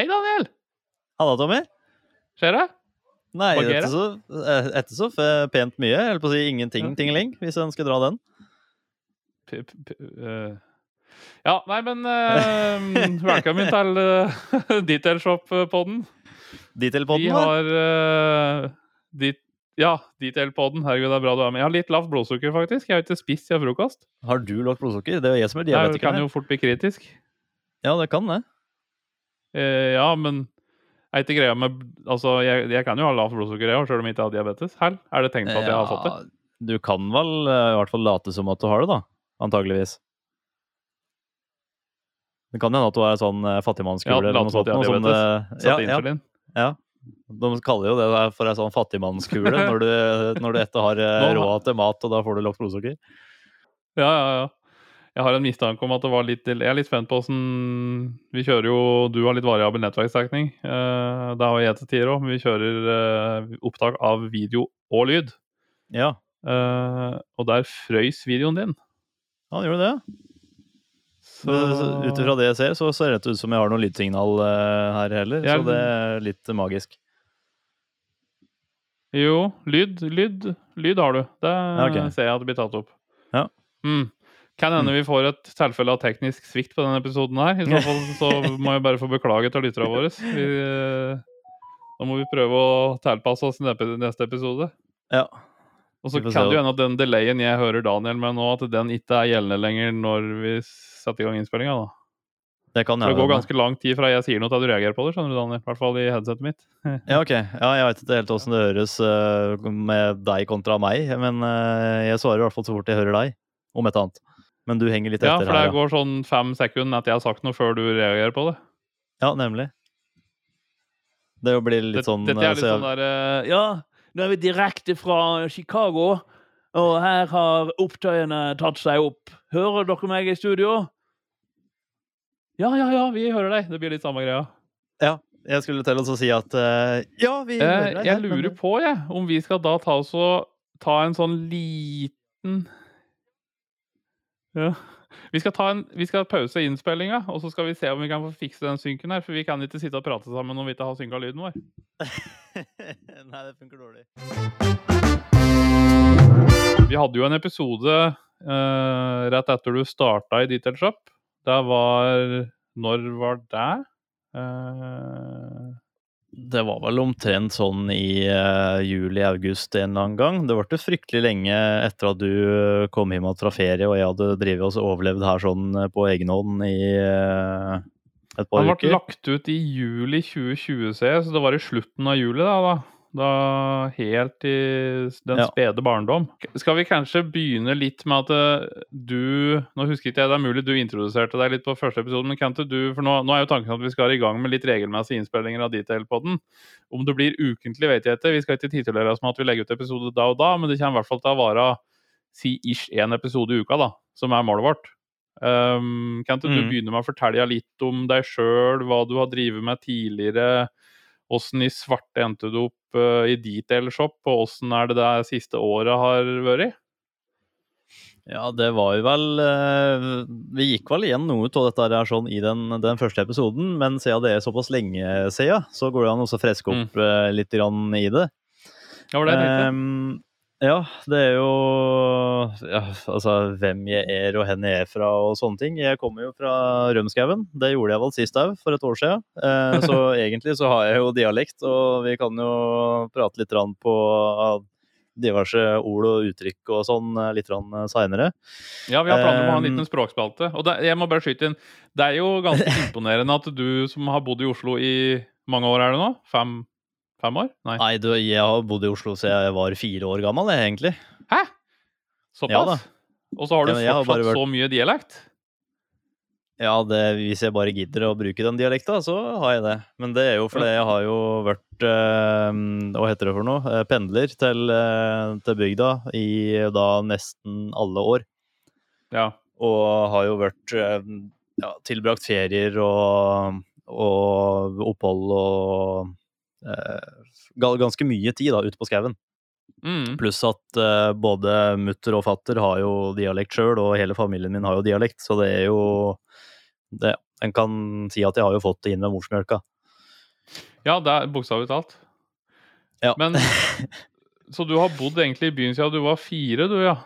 Hei, Daniel! Halla, Tommy. Skjer det? Nei, Hva etter så, eh, etter så pent mye. Jeg holdt på å si ingenting tingling, tingeling, hvis en skal dra den. P p p øh. Ja, nei, men uh, Velkommen til uh, Detailshop-podden. Detailpodden, Vi har uh, dit, Ja, Detail-podden. Herregud, det er bra du er med. Jeg har litt lavt blodsukker, faktisk. Jeg har ikke spist siden frokost. Har du lavt blodsukker? Det er jo jeg som er Det kan jo fort bli kritisk. Ja, det kan det. Eh, ja, men er ikke greia med Altså, jeg, jeg kan jo ha lavt blodsukker, jeg òg, sjøl om jeg ikke har diabetes. Hell, er det tegn på at jeg har fått det. Ja, Du kan vel eh, i hvert fall late som at du har det, da. Antageligvis. Det kan hende at du er sånn eh, fattigmannskule Ja, eller noe sånt. Noe sånn, ja, ja, ja. De kaller jo det der for ei sånn fattigmannskule når du, når du etter har råd til mat, og da får du lavt blodsukker. Ja, ja, ja. Jeg har en mistanke om at det var litt Jeg er litt spent på åssen Vi kjører jo Du har litt variabel nettverksdekning. Uh, det har jeg til tider òg. Vi kjører uh, opptak av video og lyd. Ja, Uh, og der frøys videoen din. Ja, den gjorde det. Så, ut ifra det jeg ser, så ser det ut som jeg har noe lydsignal her heller. Jeg- Så det er litt magisk. Jo, lyd, lyd, lyd har du. Det ok. ser jeg at det blir tatt opp. Ja. Mm. Kan hende vi får et tilfelle av teknisk svikt på denne episoden her. I så fall så må jeg bare få beklage til lytterne våre. Vi, eh, da må vi prøve å tilpasse oss neste episode. Ja. Og så kan det jo hende at den delayen jeg hører Daniel med nå, at den ikke er gjeldende lenger når vi setter i gang innspillinga. da. Det kan For det går ganske lang tid fra jeg sier noe til at du reagerer på det, skjønner du, Daniel. I hvert fall i headsetet mitt. Ja, ok. Ja, jeg vet ikke helt åssen det høres eh, med deg kontra meg, men eh, jeg svarer i hvert fall så fort jeg hører deg, om et annet. Men du henger litt etter. Ja, for det her, går sånn fem sekunder etter jeg har sagt noe, før du reagerer på det. Ja, nemlig. Det blir litt sånn Dette er eh, litt så sånn jeg- der eh, Ja, nå er vi direkte fra Chicago, og her har opptøyene tatt seg opp. Hører dere meg i studio? Ja, ja, ja, vi hører deg. Det blir litt samme greia. Ja. Jeg skulle til å si at uh, Ja, vi hører deg. jeg lurer på, jeg, om vi skal da ta oss ta en sånn liten Ja. Vi skal, ta en, vi skal pause innspillinga, og så skal vi se om vi kan få fikse den synken her. For vi kan ikke sitte og prate sammen om vi ikke har synka lyden vår. Nei, det funker dårlig. Vi hadde jo en episode eh, rett etter du starta i Detail Shop. Det var Når var det? Eh, Det var vel omtrent sånn i uh, juli-august en eller annen gang. Det ble fryktelig lenge etter at du eh, kom hjem fra ferie og jeg hadde drevet oss og overlevd her sånn eh, på egen hånd i uh, et par uker. han ble uker. lagt ut i juli 2020, så det var i slutten av juli. Da, da. Da helt i den Ja. spede barndom. Skal vi kanskje begynne litt med at eh, du Nå husker ikke jeg, det er mulig du introduserte deg litt på første episode, men kan ikke du For nå, nå er jo tanken at vi skal i gang med litt regelmessige innspillinger av Detail-podden. Om det blir ukentlig, vet jeg ikke. Vi skal ikke titulere oss med at vi legger ut episode da og da, men det kommer i hvert fall til å være si ish én episode i uka, da, som er målet vårt. Um, kan ikke du Mm. begynne med å fortelle litt om deg sjøl, hva du har drevet med tidligere? Åssen i svarte endte du opp uh, i detailshop, og åssen er det det siste året har vært? Ja, det var jo vel eh, Vi gikk vel igjen noe av dette her sånn i den, den første episoden, men siden det er såpass lenge siden, så går det an å freske opp eh, litt grann i det. Ja, var det. Ehm, ja, det er jo ja, Altså, hvem jeg er og hvor jeg er fra og sånne ting. Jeg kommer jo fra Rømskauen. Det gjorde jeg vel sist òg, for et år siden. Eh, så egentlig så har jeg jo dialekt, og vi kan jo prate litt på diverse ord og uttrykk og sånn eh, litt seinere. Ja, vi har planer om å ha en liten språkspalte. Og det, jeg må bare skyte inn. Det er jo ganske imponerende at du som har bodd i Oslo i mange år, er det nå? Fem, fem år? Nei. Nei, du, jeg har bodd i Oslo siden jeg var fire år gammel, jeg, egentlig. Hæ? Såpass? Ja. Og så har du Ja, fortsatt vært- så mye dialekt? Ja, det, hvis jeg bare gidder å bruke den dialekta, så har jeg det. Men det er jo fordi jeg har jo vært eh, Hva heter det for noe? Eh, pendler til, eh, til bygda i da nesten alle år. Ja. Og har jo vært eh, ja, tilbrakt ferier og, og opphold og ganske mye tid da ute på skauen. Mm. Pluss at eh, både mutter og fatter har jo dialekt sjøl, og hele familien min har jo dialekt, så det er jo det, En kan si at jeg har jo fått det inn med morsmjølka. Ja, det er bokstavelig talt. Ja. Men Så du har bodd egentlig i byen siden du var fire, du, ja?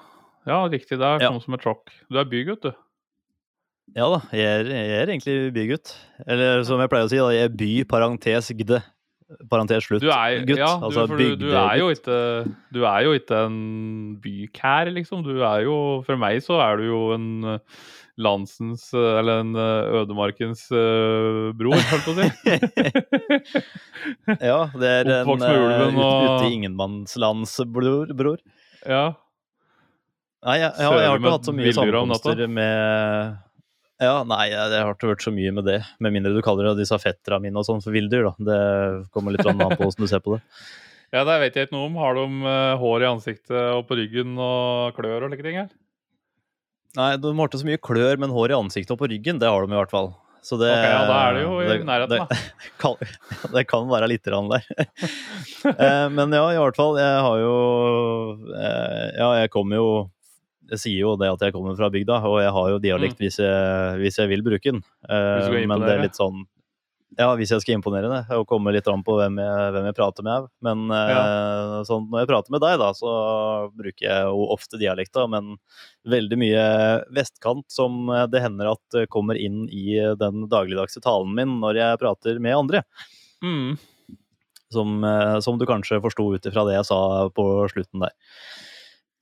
Ja, riktig. Det Ja. noe som et sjokk. Du er bygutt, du. Ja da, jeg er, jeg er egentlig bygutt. Eller som jeg pleier å si, da, jeg er by, parentes gde. Parentes slutt. Du er, gutt. ja, du, altså du, du er jo ikke Du er jo ikke en bykær, liksom. Du er jo For meg så er du jo en eh, landsens eh, Eller en eh, ødemarkens uh, bror, holdt på å si. Ja, det er en uh, ute ut i ingenmannslandsbror. Bror. ja. Nei, jeg, jeg, har- jeg har ikke hatt så mye sammenkomster med Ja, nei, jeg, jeg har ikke vært så mye med det. Med mindre du kaller det disse fetterne mine og sånn for villdyr, da. Det kommer litt an på hvordan du ser på det. ja, det vet jeg ikke noe om. Har de eh, hår i ansiktet og på ryggen og klør og slike ting? her? Nei, de har ikke så mye klør, men hår i ansiktet og på ryggen, det har de i hvert fall. Så det, Ok, ja, da er det jo i det- nærheten, da. det, kan, det kan være litt grann der. Eh, men ja, i hvert fall. Jeg har jo eh, Ja, jeg kom jo Jeg sier jo det at jeg kommer fra bygda, og jeg har jo dialekt hvis, jeg, hvis jeg vil bruke den. Mm. Skal men det er litt sånn Ja, hvis jeg skal imponere det, og komme litt an på hvem jeg, hvem jeg prater med. Men eh, sånn, når jeg prater med deg, da, så bruker jeg jo ofte dialekta, men veldig mye vestkant som eh, det hender at kommer inn i den dagligdagse talen min når jeg prater med andre. Mm. Som, som du kanskje forsto ut ifra det jeg sa på slutten der.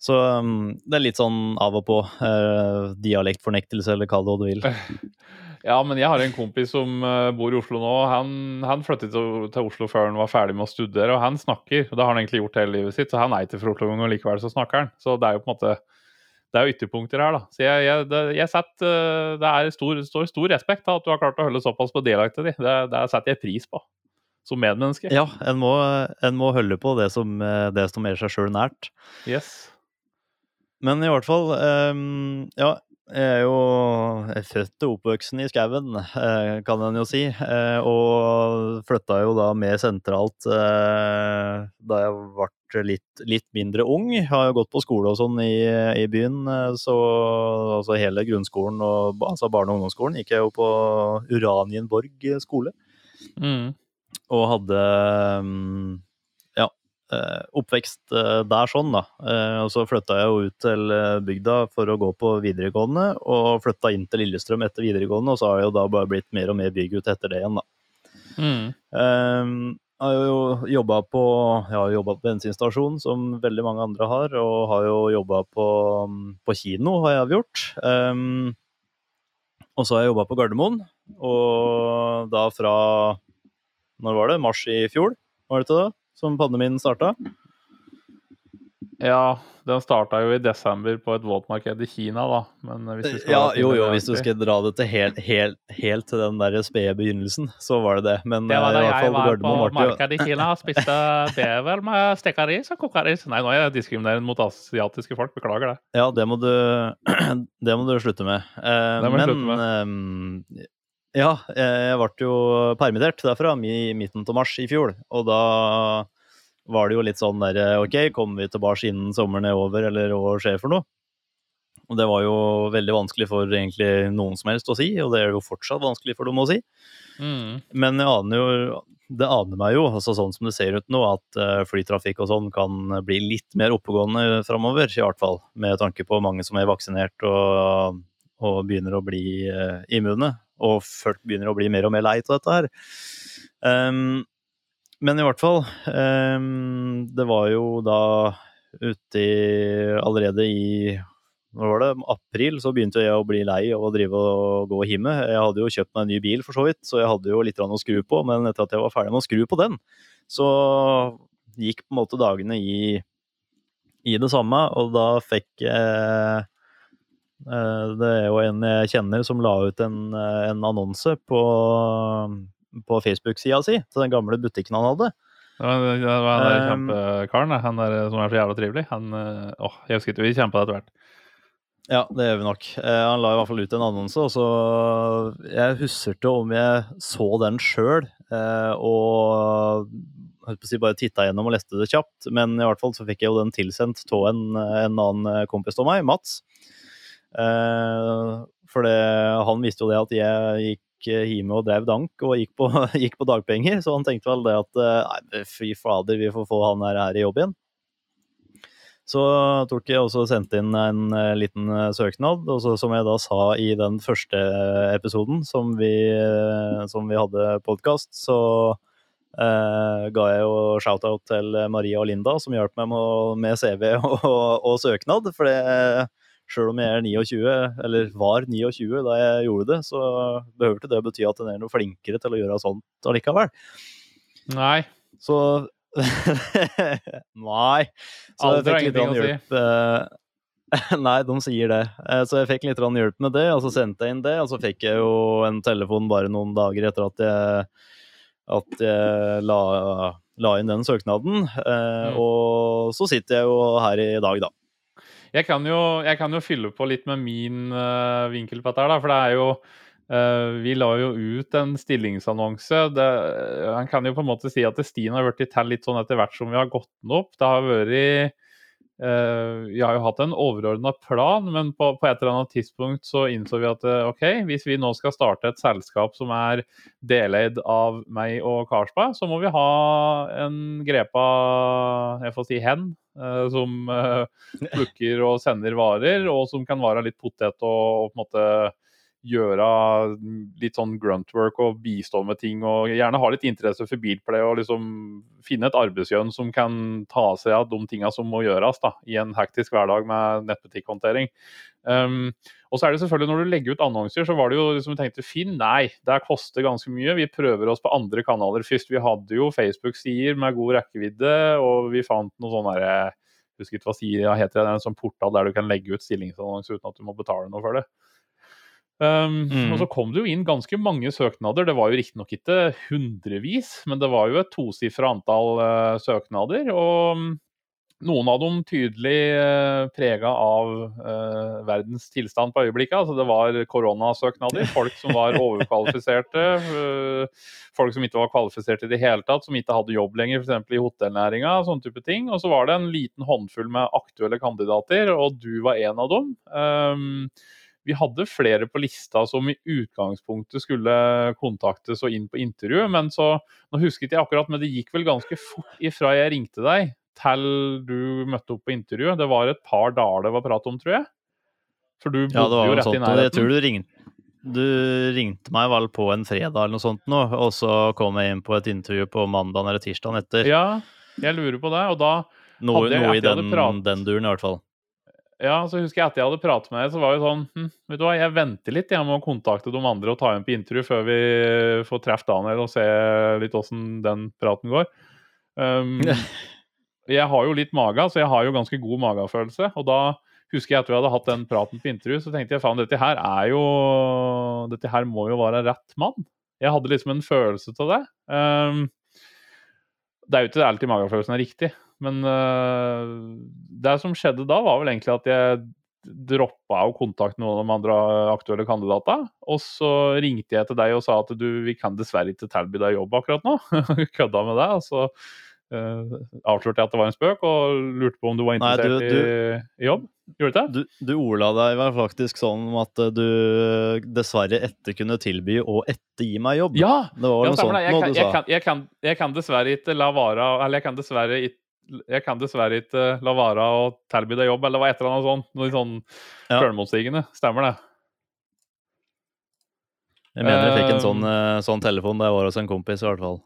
Så um, det er litt sånn av og på. Uh, dialektfornektelse, eller kall det hva du vil. Ja, men jeg har en kompis som eh, bor i Oslo nå. Han, han flyttet til, til Oslo før han var ferdig med å studere, og han snakker. og Det har han egentlig gjort hele livet sitt, så han er ikke fra Oslo engang, og likevel så snakker han. Så det er jo på en måte det er jo ytterpunkter her, da. Så jeg, jeg, det, jeg setter, eh, det er stor, stor, stor respekt av at du har klart å holde såpass på dialekten din. Det, det setter jeg pris på som medmenneske. Ja, en må, en må holde på det som, det som er seg sjøl nært. Yes. Men i hvert fall um, Ja, jeg er jo født og oppvoksen i skauen, eh, kan en jo si. eh, og flytta jo da mer sentralt eh, da jeg ble litt, litt mindre ung. Har jo gått på skole og sånn i, i byen, så altså hele grunnskolen og altså barne- og ungdomsskolen gikk jeg jo på Uranienborg skole Mm. og hadde eh, oppvekst eh, der sånn, da. Eh, Og så flytta jeg jo ut til eh, bygda for å gå på videregående, og flytta inn til Lillestrøm etter videregående, og så har jeg jo da bare blitt mer og mer bygutt etter det igjen, da. Mm. Eh, Jeg har jo jobba på, jeg har jobbet på bensinstasjon, som veldig mange andre har, og har jo jobba på, på kino, har jeg gjort. Um, og så har jeg jobba på Gardermoen, og da fra Når var det? Mars i fjor, var det ikke det? Som pandemien starta? Ja, den starta jo i desember på et våtmarked i Kina, da. Men hvis vi skal Ja, jo, jo, hvis du skal dra det til helt, helt, helt til den der spede begynnelsen, så var det det. Men Det var det, i hvert jeg fall var på markedet i Kina og spiste bever med stekaris og kokaris. Nei, nå er jeg diskriminerende mot asiatiske folk. Beklager det. Ja, det må du, det må du slutte med. Eh, Det må jeg men slutte eh, ja, jeg ble jo permittert derfra i midten av mars i fjor, og da var det jo litt sånn der OK, kommer vi tilbake innen sommeren er over, eller hva skjer for noe? Og det var jo veldig vanskelig for egentlig noen som helst å si, og det er jo fortsatt vanskelig for dem å si. Mm. Men jeg aner jo, det aner meg jo, altså sånn som det ser ut nå, at eh, flytrafikk og sånn kan bli litt mer oppegående framover, i hvert fall. Med tanke på mange som er vaksinert og, og begynner å bli eh, immune. Og folk begynner å bli mer og mer lei av dette her. Ehm, men i hvert fall, ehm, det var jo da ute i Allerede i når var det, april så begynte jeg å bli lei av å drive og gå hjemme. Jeg hadde jo kjøpt meg en ny bil, for så vidt, så jeg hadde jo litt å skru på. Men etter at jeg var ferdig med å skru på den, så gikk på en måte dagene i, i det samme. Og da fikk eh, Det er jo en jeg kjenner som la ut en, en annonse på, på Facebook-sida si til den gamle butikken han hadde. Det var, det var han der Um, kjempekaren han der som er så jævla trivelig. Han, eh, åh, jeg husker ikke, vi kjempa etter hvert. Ja, det gjør vi nok. Eh, han la i hvert fall ut en annonse, og så Jeg husker ikke om jeg så den sjøl, eh, og holdt på å si bare titta gjennom og leste det kjapt, men i hvert fall så fikk jeg jo den tilsendt av en, en annen kompis av meg, Mats. Eh, for det, han visste jo det at jeg gikk gikk eh, hjemme og drev dank og gikk på, gikk på dagpenger, så han tenkte vel det at eh, nei, fy fader, vi får få han her, her i jobb igjen. Så tok jeg også sendte inn en eh, liten søknad, og så, som jeg da sa i den første episoden som vi, som vi hadde podkast, så eh, ga jeg jo shout-out til Maria og Linda, som hjalp meg med, med CV og, og søknad. For det, sjøl om jeg er 29, eller var 29 da jeg gjorde det, så behøver ikke det bety at en er noe flinkere til å gjøre sånt allikevel. Nei. Så Nei. Så jeg Alder har fikk litt ingenting å si. hjelp. eh, Nei, de sier det. Eh, Så jeg fikk litt hjelp med det, og så sendte jeg inn det. Og så fikk jeg jo en telefon bare noen dager etter at jeg, at jeg la, la inn den søknaden. Eh, Mm. Og så sitter jeg jo her i dag, da. Jeg kan jo, jeg kan jo fylle på litt med min uh, vinkel på dette, da, for det er jo uh, Vi la jo ut en stillingsannonse. Det, han kan jo på en måte si at stien har blitt til litt sånn etter hvert som vi har gått den opp. Det har vært Vi har jo hatt en overordna plan, men på, på et eller annet tidspunkt så innså vi at eh, OK, hvis vi nå skal starte et selskap som er deleid av meg og Karlsberg, så må vi ha en grepa jeg får si hen, eh, som eh, plukker og sender varer, og som kan være litt potet og, og på en måte gjøre litt sånn gruntwork og bistå med ting, og gjerne ha litt interesse for bilplay og liksom finne et arbeidsgjønn som kan ta seg av de tinga som må gjøres da, i en hektisk hverdag med nettbutikkhåndtering. Um, og så er det selvfølgelig Når du legger ut annonser, så var det jo liksom tenkte Finn, nei, det koster ganske mye. Vi prøver oss på andre kanaler først. Vi hadde jo Facebook-sider med god rekkevidde, og vi fant noe sånn derre jeg husker ikke hva sida heter, det er en sånn portal der du kan legge ut stillingsannonser uten at du må betale noe for det. Um, Mm. Og så kom det jo inn ganske mange søknader. Det var jo riktignok ikke hundrevis, men det var jo et tosifra antall uh, søknader. Og um, noen av dem tydelig uh, prega av uh, verdens tilstand på øyeblikket. Altså det var koronasøknader. Folk som var overkvalifiserte. Uh, folk som ikke var kvalifiserte i det hele tatt, som ikke hadde jobb lenger, f.eks. i hotellnæringa. Sånne type ting. Og så var det en liten håndfull med aktuelle kandidater, og du var en av dem. Um, vi hadde flere på lista som i utgangspunktet skulle kontaktes og inn på intervju, men så Nå husket jeg akkurat, men det gikk vel ganske fort ifra jeg ringte deg til du møtte opp på intervju. Det var et par dager det var prat om, tror jeg. For du bodde Ja, det var jo noe sånt, i. Og jeg tror du ringte, du ringte meg vel på en fredag eller noe sånt nå, og så kom jeg inn på et intervju på mandag eller tirsdag etter. Ja, jeg lurer på det. Og da noe, hadde jeg- noe i jeg hadde den, prat- den duren, i hvert fall. Ja, så husker jeg etter jeg hadde pratet med deg, så var det sånn hm, Vet du hva, jeg venter litt jeg med å kontakte de andre og ta igjen på intervju før vi får treffe Daniel og se litt åssen den praten går. Um, jeg har jo litt mage, så jeg har jo ganske god magefølelse. Og da husker jeg at vi hadde hatt den praten på intervju, så tenkte jeg faen, dette her er jo Dette her må jo være rett mann. Jeg hadde liksom en følelse av det. Um, det er jo ikke alltid magefølelsen er riktig, men øh, det som skjedde da, var vel egentlig at jeg droppa å kontakte noen av de andre aktuelle kandidatene. Og så ringte jeg til deg og sa at du, vi kan dessverre ikke tilby deg jobb akkurat nå. Kødda med deg. Og så uh, avslørte jeg at det var en spøk, og lurte på om du var Nei, du- interessert i, jobb. Gjorde du det? Du, du ordla deg vel faktisk sånn at du dessverre etter kunne tilby å ettergi meg jobb. Ja! Det var Ja, noe sånt. Jeg du jeg, jeg, kan, jeg kan dessverre ikke la være Eller jeg kan dessverre ikke jeg kan dessverre ikke la være å tilby deg jobb, eller hva et eller annet sånt. Noe sånn Ja. sjølmotsigende. Stemmer det? Jeg mener jeg fikk en Eh, sånn, eh, sånn telefon da jeg var hos en kompis, i hvert fall.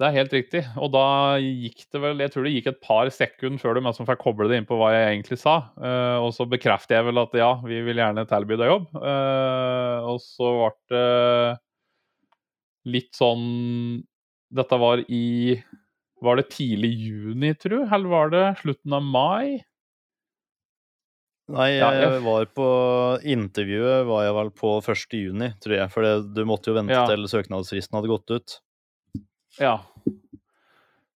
Det er helt riktig. Og da gikk det vel Jeg tror det gikk et par sekunder før du som fikk koble det inn på hva jeg egentlig sa. Uh, og så bekrefter jeg vel at ja, vi vil gjerne tilby deg jobb. Uh, og så ble det litt sånn Dette var i Var det tidlig juni, tru? Eller var det slutten av mai? Nei, jeg var på intervjuet var jeg vel på 1. juni, tror jeg. For du måtte jo vente Ja. til søknadsfristen hadde gått ut. Ja.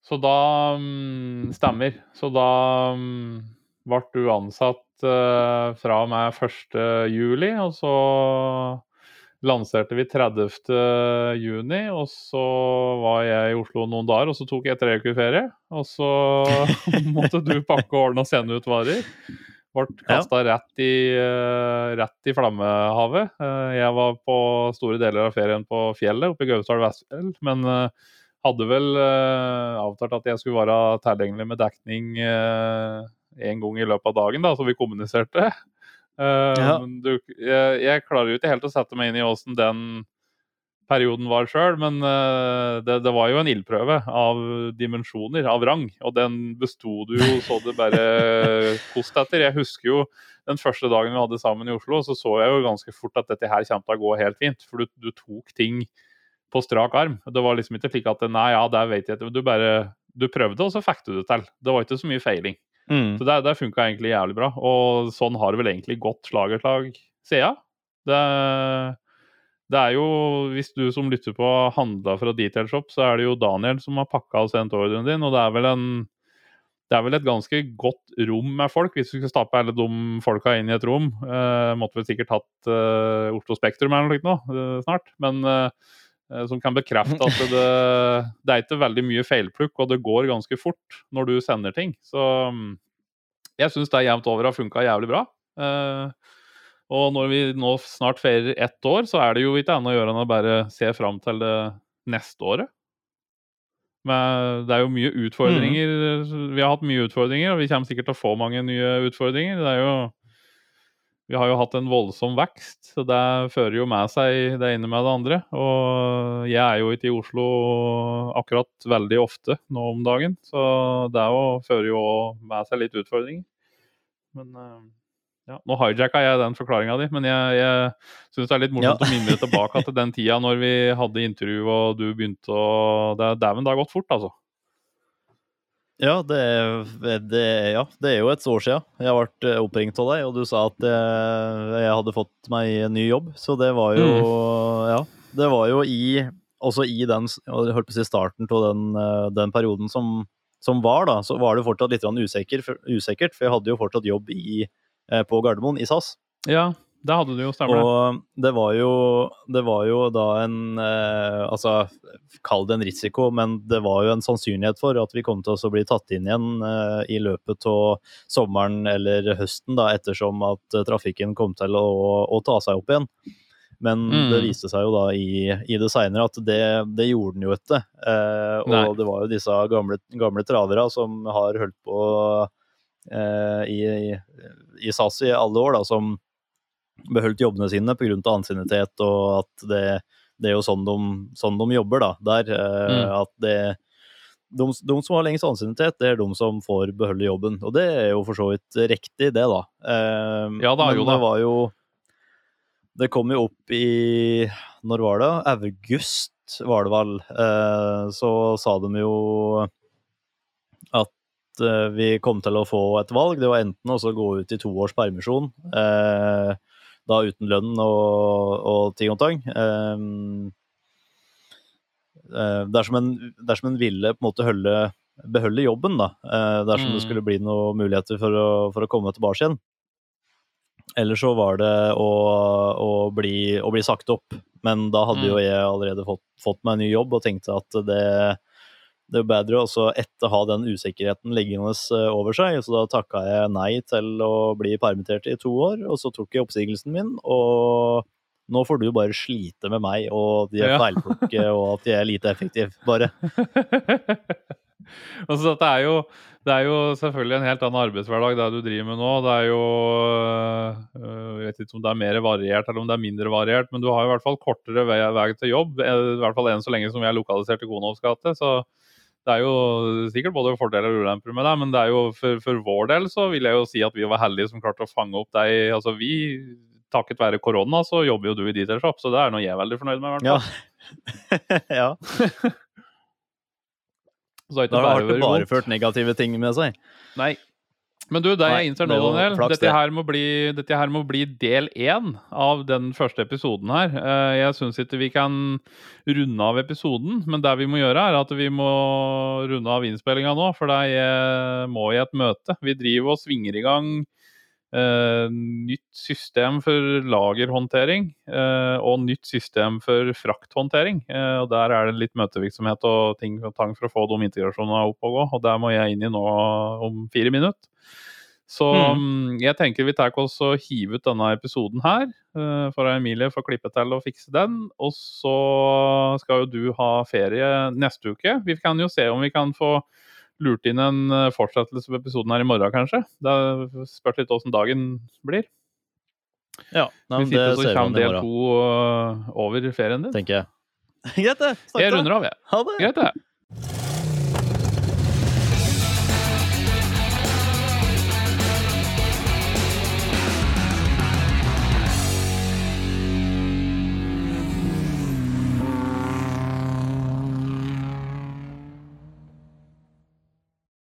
Så da mm, Stemmer. Så da mm, ble du ansatt eh, fra og med 1. juli, og så lanserte vi 30. juni, og så var jeg i Oslo noen dager, og så tok jeg tre uker ferie. Og så måtte du pakke og ordne og sende ut varer. Ble kasta rett, i, eh, rett i flammehavet. Uh, jeg var på store deler av ferien på fjellet oppe i Gausdal Vestfjell, men uh, hadde vel avtalt at jeg skulle være tilgjengelig med dekning en gang i løpet av dagen, da, så vi kommuniserte. Ja. Du, jeg, jeg, klarer jo ikke helt å sette meg inn i åssen den perioden var sjøl, men uh, det, det, var jo en ildprøve av dimensjoner, av rang. Og den besto du jo så det bare kost etter. Jeg husker jo den første dagen vi hadde sammen i Oslo, så så jeg jo ganske fort at dette her kommer til å gå helt fint. For du, du tok ting på strak arm. Det var liksom ikke slik at nei, ja, der vet jeg ikke. Du bare du prøvde, og så fikk du det til. Det var ikke så mye feiling. Mm. Så det, det funka egentlig jævlig bra. Og sånn har det vel egentlig gått slag etter slag siden. Det det er jo, Hvis du som lytter på handla fra Detail Shop, så er det jo Daniel som har pakka og sendt ordren din. Og det er vel en det er vel et ganske godt rom med folk, hvis du skal stappe alle de folka inn i et rom. Eh, måtte vel sikkert hatt eh, Oslo Spektrum eller noe nå, eh, snart. Men eh, som kan bekrefte at det, det, er ikke veldig mye feilplukk, og det går ganske fort når du sender ting. Så mm, jeg syns det jevnt over har funka jævlig bra. Eh, og når vi nå snart feirer ett år, så er det jo ikke annet å gjøre enn å bare se fram til det neste året. Men det er jo mye utfordringer. Mm. Vi har hatt mye utfordringer, og vi kommer sikkert til å få mange nye utfordringer. Det er jo Vi har jo hatt en voldsom vekst, så det fører jo med seg det ene med det andre. Og jeg er jo ikke i Oslo akkurat veldig ofte nå om dagen, så det fører jo med seg litt utfordringer. Men eh, ja, nå hijacka jeg den forklaringa di, men jeg, jeg syns det er litt morsomt ja. å minne tilbake til den tida når vi hadde intervju og du begynte å det, Dæven, det har gått fort, altså. Ja det, det, ja, det er jo et år siden jeg ble eh, oppringt av deg, og du sa at jeg, jeg hadde fått meg en ny jobb. Så det var jo mm. Ja. Det var jo i Også i den holdt på å si starten av den, eh, den perioden som, som, var, da, så var det fortsatt litt usikker, usikkert, for jeg hadde jo fortsatt jobb i Eh, på Gardermoen i SAS. Ja, det hadde du jo, stemmer det. Og det var jo, det var jo da en eh, Altså, kall det en risiko, men det var jo en sannsynlighet for at vi kom til å bli tatt inn igjen eh, i løpet av sommeren eller høsten, da, ettersom at trafikken kom til å, å ta seg opp igjen. Men mm. det viste seg jo da i, i det seinere at det, det, gjorde den jo ikke. Eh, og Nei. det var jo disse gamle, gamle travere som har holdt på Eh, i, i SAS i alle år, da, som beholdt jobbene sine pga. ansiennitet, og at det, det, er jo sånn de, sånn de jobber, da, der. Eh, mm. At det de, de, som har lengst ansiennitet, det er de som får beholde jobben. Og det er jo for så vidt riktig, det, da. Eh, ja, da, jo, da. det var jo Det kom jo opp i Når var det? August, var det vel. Eh, så sa de jo at Eh, vi kom til å få et valg. Det var enten å gå ut i to års permisjon, eh, da uten lønn og, og ting og tang. Det er dersom, en, dersom en ville på en måte holde, beholde jobben, da, eh, dersom mm. det skulle bli noen muligheter for å, for å komme tilbake igjen. Eller så var det å, å, bli, å, bli, sagt opp. Men da hadde mm. jo jeg allerede fått, fått meg en ny jobb og tenkte at det det er bedre også etter å ha den usikkerheten liggende eh, over seg. Så da takka jeg nei til å bli permittert i to år, og så tok jeg oppsigelsen min. Og nå får du bare slite med meg og de er feilplukke og at de er lite effektive, bare. altså, det, er jo, det er jo selvfølgelig en helt annen arbeidshverdag det du driver med nå. Det er jo øh, Jeg vet ikke om det er mer variert eller om det er mindre variert, men du har i hvert fall kortere vei, vei til jobb. I hvert fall enn så lenge som vi er lokalisert i Konovs gate. så det er jo sikkert både fordeler og ulemper med det, men det er jo for, for, vår del så vil jeg jo si at vi var heldige som klarte å fange opp deg. Altså vi, takket være korona, så jobber jo du i Detail Shop, så det er noe jeg er veldig fornøyd med. Ja. ja. så har ikke bare ført negative ting med seg. Nei, men du, det jeg innser nå, Daniel, dette her, må bli, dette her må bli del én av den første episoden her. Eh, jeg syns ikke vi kan runde av episoden, men det vi må gjøre, er at vi må runde av innspillinga nå. For det må i et møte. Vi driver og svinger i gang uh, nytt system for lagerhåndtering uh, og nytt system for frakthåndtering. Uh, og Der er det litt møtevirksomhet og ting og tang for å få de integrasjonene opp og gå. Og der må jeg inn i nå om fire minutter. Så Mm. mm, jeg tenker vi tar oss og hiver ut denne episoden her. eh, For Emilie får klippe til og fikse den. Og så skal jo du ha ferie neste uke. Vi kan jo se om vi kan få lurt inn en eh, fortsettelse på episoden her i morgen, kanskje. Det spørs litt åssen dagen blir. Ja, nei, men Hvis ikke det så kommer del to eh, over ferien din. tenker jeg. Greit, det. Snakkes. Jeg runder av, jeg. Ha det. Greit, det.